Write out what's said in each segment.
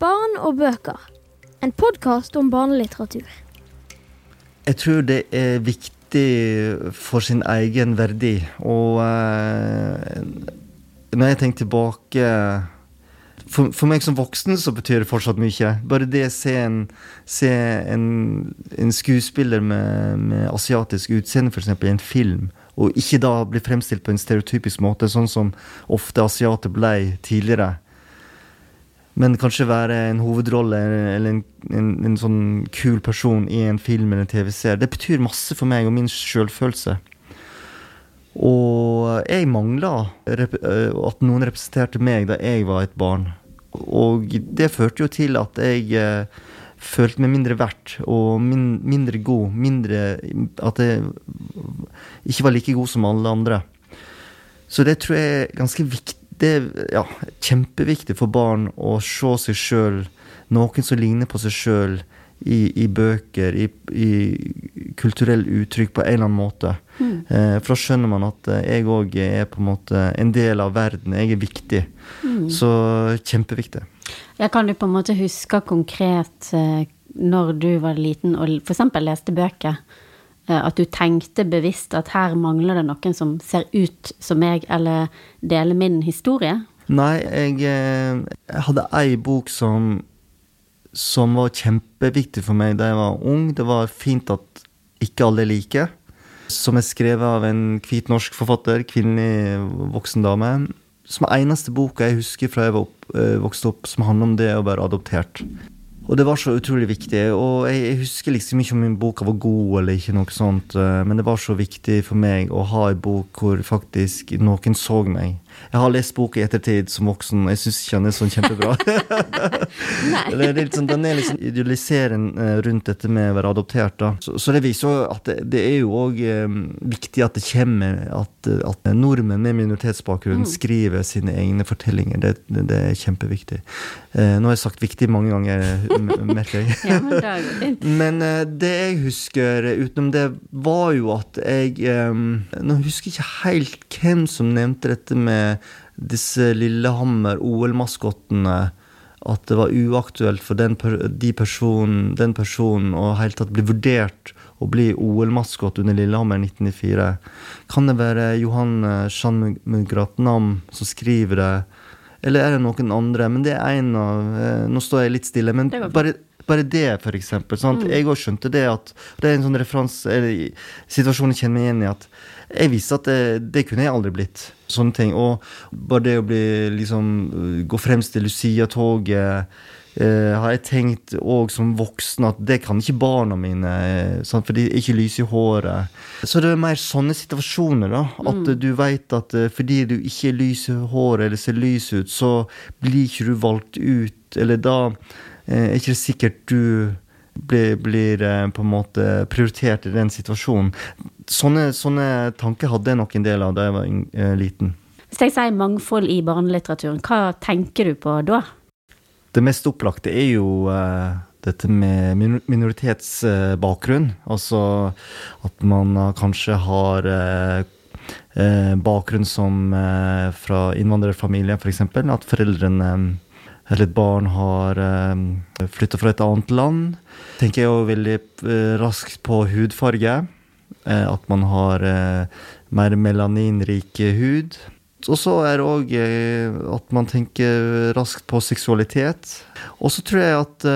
Barn og bøker. En podkast om barnelitteratur. Jeg tror det er viktig for sin egen verdi. Og eh, når jeg tenker tilbake for, for, meg som voksen så betyr det fortsatt mye. Bare det å se en, se en, en skuespiller med, med asiatisk utseende, f.eks. i en film, og ikke da bli fremstilt på en stereotypisk måte, sånn som ofte asiater ble tidligere. Men kanskje være en hovedrolle eller en, en, en sånn kul person i en film eller en TV-serie. Det betyr masse for meg og min sjølfølelse. Og jeg mangla at noen representerte meg da jeg var et barn. Og det førte jo til at jeg eh, følte meg mindre verdt og min, mindre god. Mindre At jeg ikke var like god som alle andre. Så det tror jeg er ganske viktig. Det er ja, kjempeviktig for barn å se seg sjøl, noen som ligner på seg sjøl, i, i, bøker, i, i kulturell uttrykk på en eller annen måte. Mm. Eh, for da skjønner man at eh, jeg òg er på en måte en del av verden. Jeg er viktig. Mm. Så kjempeviktig. Jeg kan du på en måte huske konkret eh, når du var liten og f.eks. leste bøker, at du tenkte bevisst at her mangler det noen som ser ut som meg, eller deler min historie? Nei, jeg, eh, jeg hadde ei bok som som var kjempeviktig for meg da jeg var ung. Det var fint at ikke alle liker som er skrevet av en hvit norsk forfatter, kvinnelig voksen dame. Som eneste boka jeg husker fra jeg øh, vokste opp, som handler om det å være adoptert. Og det var så utrolig viktig. Og jeg, jeg husker liksom ikke om boka var god eller ikke, noe sånt, øh, men det var så viktig for meg å ha en bok hvor faktisk noen så meg. Jeg har lest boka i ettertid som voksen, og jeg syns ikke den er sånn kjempebra. det er litt sånn, den er liksom idealiserende eh, rundt dette med å være adoptert. da. Så, så det viser jo at det, det er jo òg um, viktig at det kommer at, at nordmenn med minoritetsbakgrunn mm. skriver sine egne fortellinger. Det, det, det er kjempeviktig. Uh, nå har jeg sagt 'viktig' mange ganger, merker jeg. ja, men, det men eh, det jeg husker utenom det, var jo at jeg um, Nå husker jeg ikke helt hvem som nevnte dette med disse Lillehammer-OL-maskottene at det var uaktuelt for den, de person, den personen å helt tatt bli vurdert å bli OL-maskot under Lillehammer 1994. Kan det være Johan Shanmugratnam som skriver det? Eller er det noen andre? Men det er en av eh, Nå står jeg litt stille, men bare, bare det, for eksempel. Mm. Jeg òg skjønte det at Det er en sånn referanse, eller situasjon jeg kjenner meg igjen i, at jeg visste at det, det, kunne jeg aldri blitt. Sånne ting. Og bare det å bli liksom Gå fremst til Lucia-toget eh, har jeg tenkt òg som voksen at det kan ikke barna mine, sant? for de er ikke lyse i håret. Så det er mer sånne situasjoner, da. At mm. du veit at eh, fordi du ikke er lys i håret eller ser lys ut, så blir ikke du valgt ut. Eller da eh, er ikke det sikkert du blir, blir, eh, på en måte prioritert i den situasjonen. Sånne, sånne tanker hadde jeg nok en del av da jeg var uh, liten. Hvis jeg sier mangfold i barnelitteraturen, hva tenker du på da? Det mest opplagte er jo eh, dette med minoritetsbakgrunn. Altså at man kanskje har bakgrunn som fra innvandrerfamilien, f.eks. For at foreldrene eller et barn har eh, flytta fra et annet land. Tenker jeg jo veldig eh, raskt på hudfarge. Eh, at man har eh, mer melaninrik hud. Og så er det òg eh, at man tenker raskt på seksualitet. Og så tror jeg at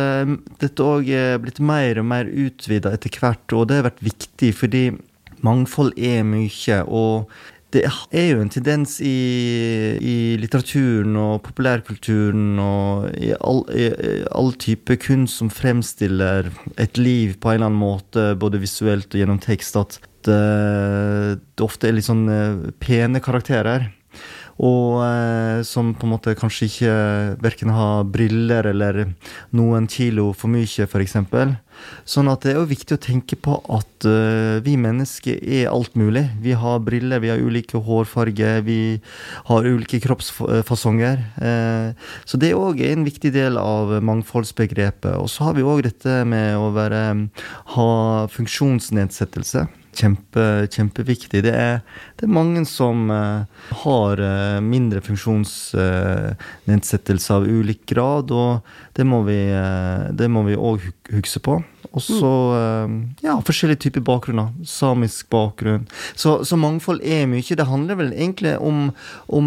dette òg er blitt mer og mer utvida etter hvert, og det har vært viktig fordi mangfold er mye. og det er jo en tendens i, i litteraturen og populærkulturen og i all, i all, type kunst som fremstiller et liv på en eller annen måte, både visuelt og gjennom tekst, at det, det ofte er litt sånn eh, pene karakterer. Og eh, som på en måte kanskje ikke verken har briller eller noen kilo for mye, f.eks. Sånn at det er jo viktig å tenke på at eh, vi mennesker er alt mulig. Vi har briller, vi har ulike hårfarger, vi har ulike kroppsfasonger. Eh, så det er også en viktig del av mangfoldsbegrepet. Og så har vi òg dette med å være, ha funksjonsnedsettelse kjempe, kjempeviktig. Det er, det er mange som uh, har uh, mindre funksjonsnedsettelse uh, av ulik grad, og det må vi òg huske på. Og så ja, forskjellige typer bakgrunner. Samisk bakgrunn. Så, så, mangfold er mye. Det handler vel egentlig om, om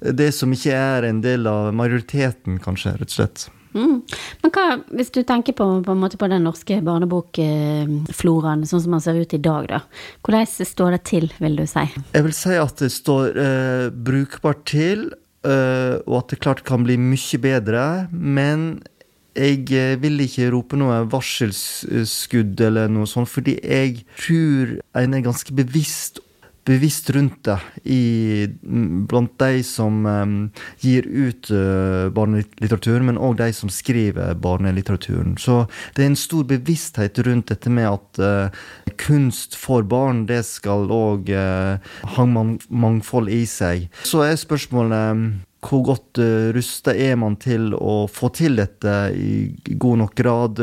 det som ikke er en del av majoriteten, kanskje, rett og slett. Mm. Men hva, hvis du tenker på, på, på den norske barnebokfloraen sånn som den ser ut i dag, da. Hvordan står det til, vil du si? Jeg vil si at det står eh, brukbart til, eh, og at det klart kan bli mye bedre. Men jeg eh, vil ikke rope noe varselskudd eller noe sånt, fordi jeg tror en er ganske bevisst bevisst rundt det i, blant de som um, gir ut uh, barnelitteratur, men òg de som skriver barnelitteraturen. Så det er en stor bevissthet rundt dette med at uh, kunst for barn, det skal òg uh, ha mangfold i seg. Så er spørsmålet hvor godt uh, rusta er man til å få til dette i god nok grad?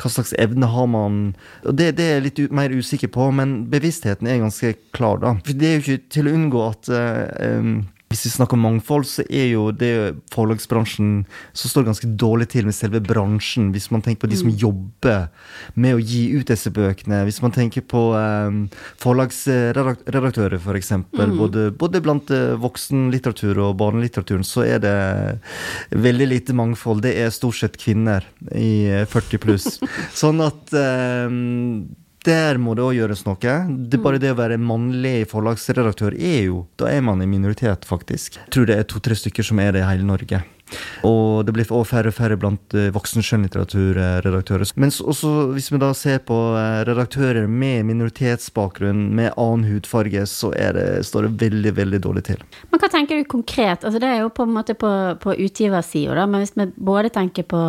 Hva slags evne har man? Det, det er jeg litt mer usikker på, men bevisstheten er ganske klar, da. For det er jo ikke til å unngå at uh, um, hvis vi snakker mangfold, så er jo det forlagsbransjen som står ganske dårlig til med selve bransjen. Hvis man tenker på de som mm. jobber med å gi ut disse bøkene. Hvis man tenker på um, forlagsredaktører, f.eks. Mm. Både, både blant uh, voksenlitteratur og barnelitteraturen så er det veldig lite mangfold. Det er stort sett kvinner i 40 eh, pluss. sånn at um, der må det òg gjøres noe. Det, bare det å være mannlig forlagsredaktør er jo Da er man i minoritet, faktisk. Jeg tror det er to-tre stykker som er det i hele Norge. Og det blir også færre og færre blant voksen skjønnlitteraturredaktører. Men også hvis vi da ser på uh, redaktører med minoritetsbakgrunn, med annen hudfarge, så det, står det veldig, veldig dårlig til. Men hva tenker du konkret? Altså det er jo på en måte på, på utgiversida, men hvis vi både tenker på,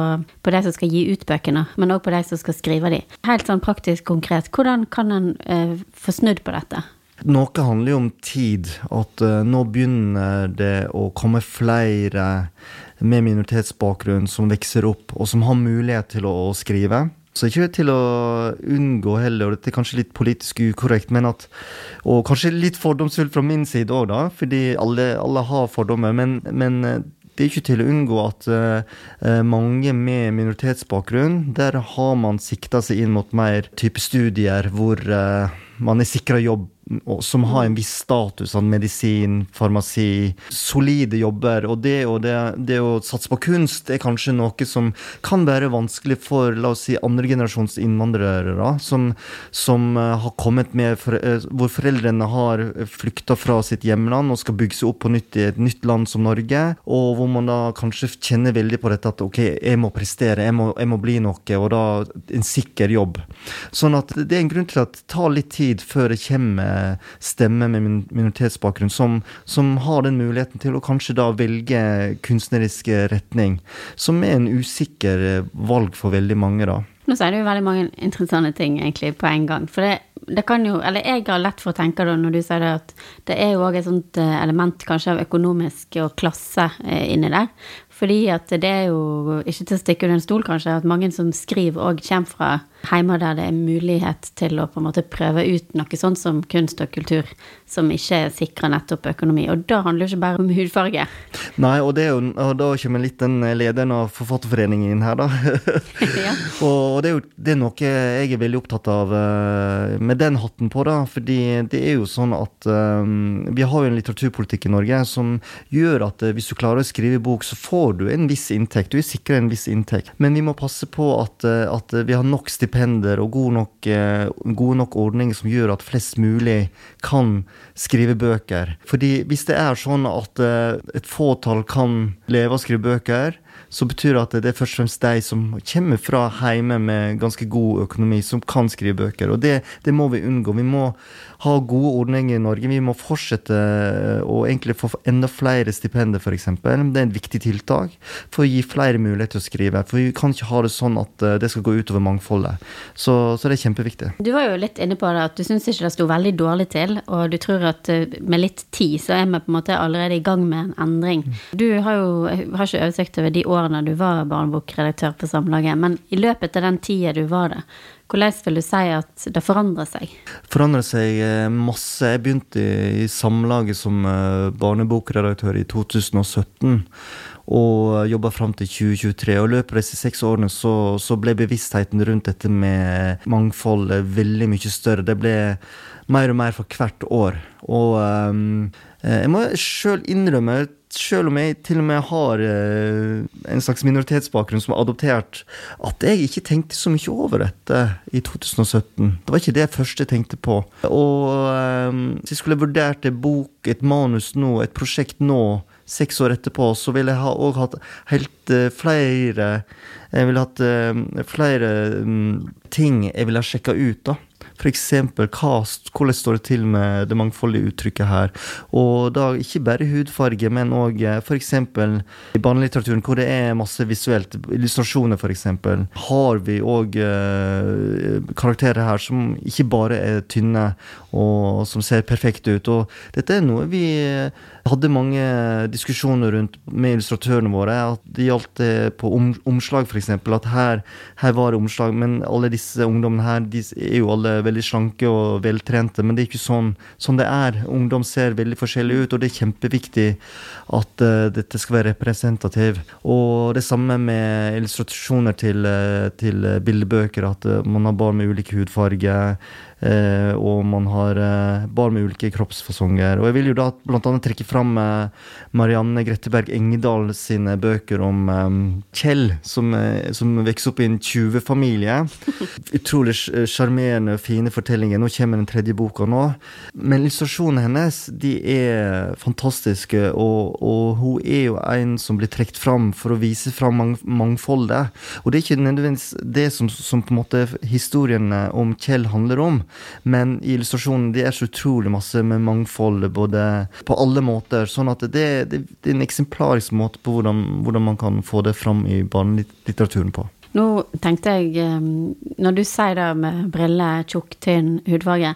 på de som skal gi ut bøkene, men òg på de som skal skrive de. Helt sånn praktisk konkret, hvordan kan en eh, få snudd på dette? Noe handler jo om tid. At uh, nå begynner det å komme flere med minoritetsbakgrunn som vokser opp, og som har mulighet til å, å skrive. Så ikke til å unngå heller, og dette er kanskje litt politisk ukorrekt, men at Og kanskje litt fordomsfullt fra min side òg, da, fordi alle, alle har fordommer. Men, men, eh, det er ikke til å unngå at uh, mange med minoritetsbakgrunn, der har man sikta seg inn mot mer type studier hvor uh, man er sikra jobb som har en viss status, sånn medisin, farmasi, solide jobber. Og det, og det, det å satse på kunst er kanskje noe som kan være vanskelig for la oss si, andregenerasjons innvandrere, som, som uh, har kommet med for, uh, Hvor foreldrene har flykta fra sitt hjemland og skal bygge seg opp på nytt i et nytt land som Norge, og hvor man da kanskje kjenner veldig på dette at ok, jeg må prestere, jeg må, jeg må bli noe, og da en sikker jobb. Sånn at det er en grunn til at det tar litt tid før det kommer stemme med minoritetsbakgrunn, som, som, har den muligheten til å kanskje da velge kunstnerisk retning, som er en usikker eh, valg for veldig mange, da. Nå sier du veldig mange interessante ting egentlig på en gang. For det, det kan jo Eller jeg har lett for å tenke da når du sier det, at det er jo òg et sånt eh, element kanskje av økonomisk og klasse eh, inni der. Fordi at det er jo ikke til å stikke under en stol, kanskje, at mange som skriver òg kommer fra hjemmer der det er mulighet til å på en måte prøve ut noe sånt som kunst og kultur, som ikke sikrer nettopp økonomi. Og da handler det ikke bare om hudfarge. Nei, og, det er jo, og da kommer litt den lederen av Forfatterforeningen inn her, da. ja. Og det er jo det er noe jeg er veldig opptatt av eh, med den hatten på, da. Fordi det er jo sånn at um, vi har jo en litteraturpolitikk i Norge som gjør at uh, hvis du klarer å skrive bok, så får du en viss inntekt. Du er sikra en viss inntekt. Men vi må passe på at, at vi har nok stipend stipender og gode nok, eh, gode nok ordninger som gjør at flest mulig kan skrive bøker. Fordi hvis det er sånn at eh, et fåtall kan leve å skrive bøker, så betyr det at det er først og fremst de som kommer fra hjemme med ganske god økonomi, som kan skrive bøker. Og det, det må vi unngå. Vi må ha gode ordninger i Norge. Vi må fortsette eh, å egentlig få enda flere stipender, f.eks. Det er et viktig tiltak for å gi flere mulighet til å skrive. For vi kan ikke ha det sånn at eh, det skal gå utover mangfoldet. Så, så det er kjempeviktig. Du var jo litt inne på det at du syns ikke det sto veldig dårlig til, og du tror at eh, med litt tid så er vi på en måte allerede i gang med en endring. Du har jo har ikke oversikt over de årene du var barnebokredaktør på Samlaget, men i løpet av den tida du var det, hvordan vil du si at det forandrer seg? Forandrer seg eh, masse. Jeg begynte i Samlaget som eh, barnebokredaktør i 2017 og jobba fram til 2023. Og i løpet av disse seks årene så, så, ble bevisstheten rundt dette med mangfold veldig mye større. Det ble mer og mer for hvert år. Og um, jeg må sjøl innrømme, sjøl om jeg til og med har uh, en slags minoritetsbakgrunn som er adoptert, at jeg ikke tenkte så mye over dette i 2017. Det var ikke det jeg først tenkte på. Og um, hvis jeg skulle vurdert en bok, et manus nå, et prosjekt nå, seks år etterpå, så ville jeg òg hatt helt uh, flere Jeg ville hatt flere um, ting jeg ville ha sjekka ut, da. F.eks. hvordan står det til med det mangfoldige uttrykket her? Og da ikke bare hudfarge, men òg eh, f.eks. i barnelitteraturen hvor det er masse visuelt, illustrasjoner f.eks., har vi òg eh, karakterer her som ikke bare er tynne og som ser perfekte ut. Og dette er noe vi hadde mange diskusjoner rundt med illustratørene våre. At det gjaldt det på om, omslag, f.eks. At her, her, var det omslag, men alle disse ungdommene her de er jo alle veldig slanke og veltrente. Men det er ikke sånn, sånn det er. Ungdom ser veldig forskjellig ut, og det er kjempeviktig at uh, dette skal være representativ. Og det samme med illustrasjoner til, uh, til bildebøker. At uh, man har barn med ulike hudfarger. Eh, og man har eh, barn med ulike kroppsfasonger. Og jeg vil jo da bl.a. trekke fram eh, Marianne Gretteberg Engedal sine bøker om Kjell, som, som vokser opp i en tjuvefamilie. Utrolig sjarmerende og fine fortellinger. Nå kommer den tredje boka nå. Men illustrasjonene hennes de er fantastiske, og, og, hun er jo en som blir trukket fram for å vise fram mang mangfoldet. Og det er ikke nødvendigvis det som, som på en måte historien om Kjell handler om. Men i illustrasjonen det er så utrolig masse med mangfold både på alle måter. Sånn at det, det, det er en eksemplarisk måte på hvordan, hvordan, man kan få det fram i barnelitteraturen på. Nå tenkte jeg, eh, når du sier det med briller, tjukk, tynn hudfarge,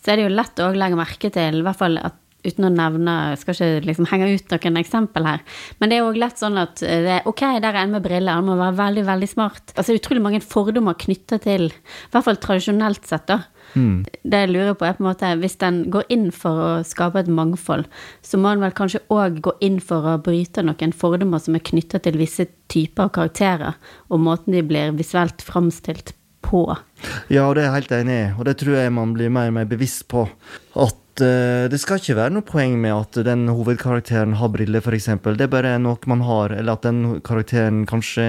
så er det jo lett å legge merke til i hvert fall at uten å nevne Jeg skal ikke liksom henge ut noen eksempel her. Men det er òg lett sånn at det, ok, der er en med briller, han må være veldig, veldig smart. Altså utrolig mange fordommer knytta til, i hvert fall tradisjonelt sett, da. Mm. Det jeg lurer på, er på en måte hvis den går inn for å skape et mangfold, så må den vel kanskje òg gå inn for å bryte noen fordommer som er knytta til visse typer av karakterer, og måten de blir visuelt framstilt på. Ja, det er jeg helt enig i, og det tror jeg man blir mer og mer bevisst på. At uh, det skal ikke være noe poeng med at den hovedkarakteren har briller, f.eks. Det er bare noe man har, eller at den karakteren kanskje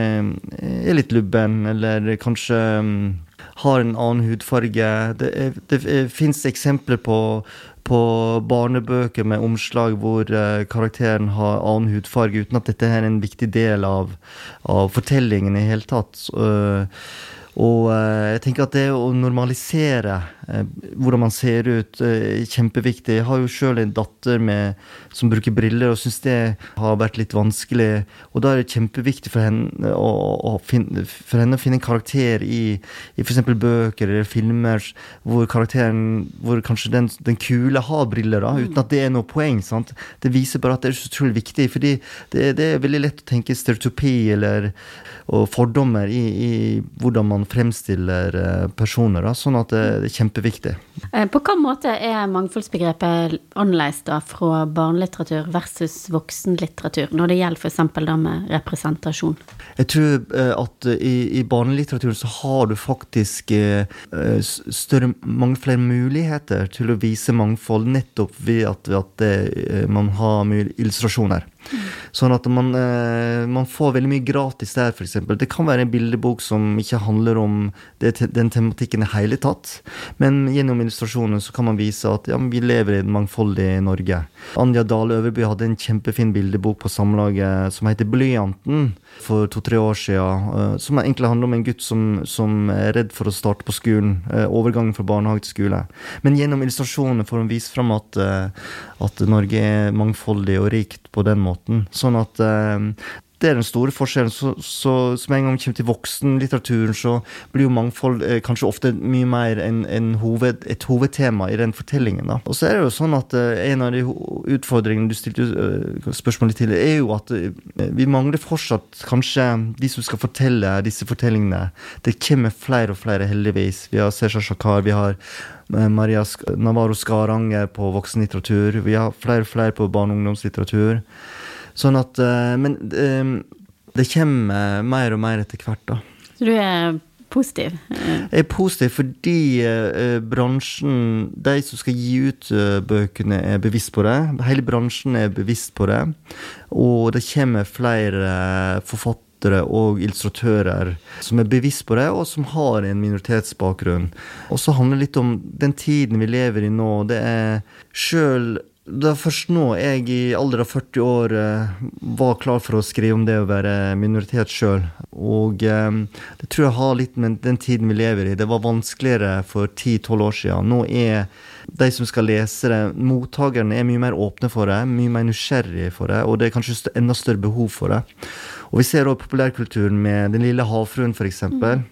er litt lubben, eller kanskje um, har en annen hudfarge. Det, er, det fins eksempler på, på barnebøker med omslag hvor uh, karakteren har annen hudfarge, uten at dette er en viktig del av, av fortellingen i hele tatt. Uh, og uh, jeg tenker at det å normalisere Eh, hvordan man ser ut, er eh, kjempeviktig. Jeg har jo sjøl en datter med, som bruker briller, og syns det har vært litt vanskelig. Og da er det kjempeviktig for henne å, å, finne, for henne å finne en karakter i, i f.eks. bøker eller filmer hvor karakteren, hvor kanskje den, den kule har briller, da, uten at det er noe poeng. sant? Det viser bare at det er så utrolig viktig. fordi det, det er veldig lett å tenke stereotypi eller og fordommer i, i hvordan man fremstiller eh, personer. Da, sånn at det, det er kjempeviktig. Eh, på hvilken måte er mangfoldsbegrepet annerledes da fra barnelitteratur versus voksenlitteratur, når det gjelder f.eks. da med representasjon? Jeg tror eh, at i, i barnelitteraturen så har du faktisk større, mange flere muligheter til å vise mangfold nettopp ved at, at det, man har mye illustrasjoner. Sånn at man, eh, man, får veldig mye gratis der, f.eks. Det kan være en bildebok som ikke handler om det, den tematikken i hele tatt. Men gjennom illustrasjonen så kan man vise at ja, vi lever i et mangfoldig Norge. Anja Dale Øverby hadde en kjempefin bildebok på Samlaget som heter Blyanten for to-tre år siden. Eh, som egentlig handler om en gutt som, som, er redd for å starte på skolen. Eh, overgangen fra barnehage til skole. Men gjennom illustrasjonene får hun vise fram at, at Norge er mangfoldig og rikt på den måten. Sånn at det er den store forskjellen. Så, så, så en gang vi kommer til voksenlitteraturen, så blir jo mangfold eh, kanskje ofte mye mer en, en hoved, et hovedtema i den fortellingen. da. Og så er det jo sånn at eh, en av de utfordringene du stilte spørsmålet spørsmål til, er jo at uh, vi mangler fortsatt kanskje de som skal fortelle disse fortellingene. Det kommer flere og flere, heldigvis. Vi har Sesha Shakar, vi har eh, Maria Navarro Skaranger på voksenlitteratur. Vi har flere og flere på barne- og ungdomslitteratur. Sånn at eh, Men eh, det kommer mer og mer etter hvert, da. Så du er positiv? Jeg er positiv fordi eh, bransjen, de som skal gi ut bøkene, er bevisst på det. Hele bransjen er bevisst på det. Og det kommer flere forfattere og illustratører som er bevisst på det, og som har en minoritetsbakgrunn. Og så handler det litt om den tiden vi lever i nå. Det er sjøl det er først nå jeg i alder av 40 år eh, var klar for å skrive om det å være minoritet sjøl. Og eh, det tror jeg har litt med den tiden vi lever i. Det var vanskeligere for 10-12 år siden. Nå er de som skal lese det, mottakerne er mye mer åpne for det, mye mer nysgjerrige for det, og det er kanskje enda større behov for det. Og vi ser også populærkulturen med Den lille havfruen, f.eks. Mm.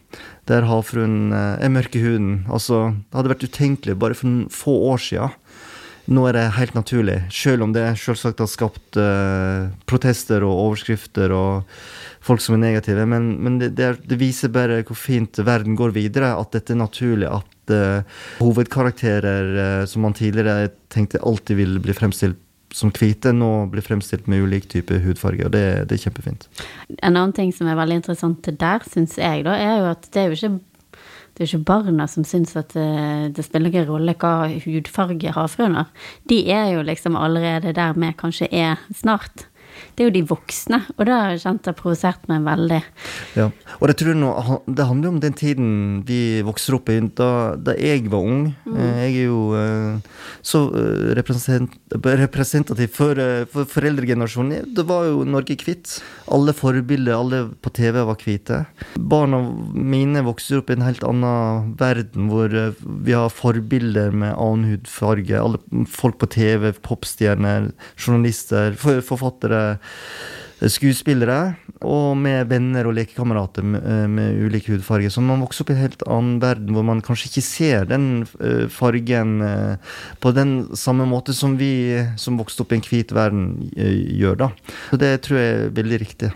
Der havfruen eh, er mørk i huden. Altså, det hadde vært utenkelig bare for få år siden nå er det helt naturlig, selv om det selvsagt har skapt uh, protester og overskrifter og folk som er negative. Men, men det, det, det, viser bare hvor fint verden går videre, at dette er naturlig. At uh, hovedkarakterer uh, som man tidligere tenkte alltid ville bli fremstilt som hvite, nå blir fremstilt med ulik type hudfarge. Og det, det, er kjempefint. En annen ting som er veldig interessant der, syns jeg, da, er jo at det er jo ikke det er ikke barna som syns at det, eh, det spiller ingen rolle hva hudfarge havfruen har. De er jo liksom allerede der vi kanskje er snart det er jo de voksne, og det har jeg kjent har provosert meg veldig. Ja, og det tror jeg nå, det handler om den tiden vi vokser opp i. Da, da jeg var ung. Mm. Eh, jeg er jo eh, så eh, represent, representativ for, for foreldregenerasjonen. Det var jo Norge hvitt. Alle forbilder, alle på TV var hvite. Barna mine vokser opp i en helt annen verden, hvor vi har forbilder med annen hudfarge. Alle folk på TV, popstjerner, journalister, forfattere skuespillere, og med venner og lekekamerater med, eh, med ulik hudfarge. Så man vokser opp i en helt annen verden hvor man kanskje ikke ser den uh, fargen på den samme måte som vi som vokste opp i en hvit verden, gjør. da. Så det tror jeg er veldig riktig.